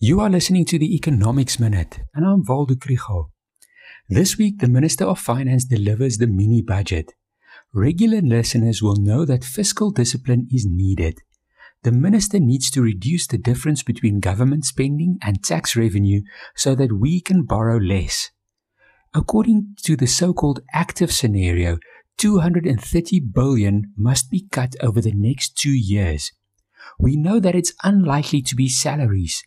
You are listening to the Economics Minute, and I'm Waldo Krugell. This week, the Minister of Finance delivers the mini budget. Regular listeners will know that fiscal discipline is needed. The Minister needs to reduce the difference between government spending and tax revenue so that we can borrow less. According to the so called active scenario, 230 billion must be cut over the next two years. We know that it's unlikely to be salaries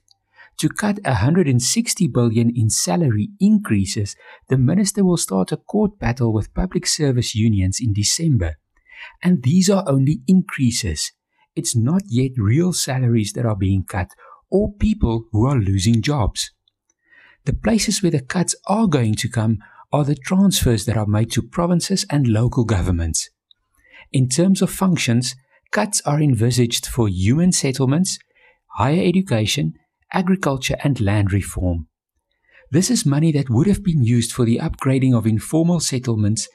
to cut 160 billion in salary increases, the minister will start a court battle with public service unions in December. And these are only increases. It's not yet real salaries that are being cut or people who are losing jobs. The places where the cuts are going to come are the transfers that are made to provinces and local governments. In terms of functions, cuts are envisaged for human settlements, higher education, agriculture and land reform. This is money that would have been used for the upgrading of informal settlements,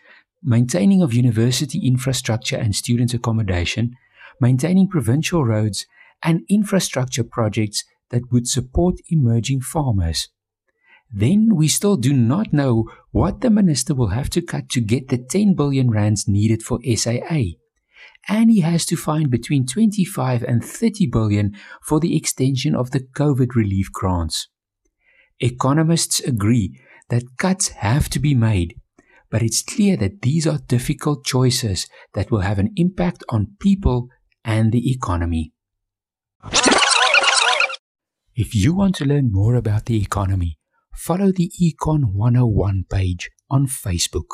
maintaining of university infrastructure and student accommodation, maintaining provincial roads, and infrastructure projects that would support emerging farmers. Then we still do not know what the minister will have to cut to get the 10 billion rands needed for SAA and he has to find between 25 and 30 billion for the extension of the COVID relief grants. Economists agree that cuts have to be made, but it's clear that these are difficult choices that will have an impact on people and the economy. If you want to learn more about the economy, follow the Econ 101 page on Facebook.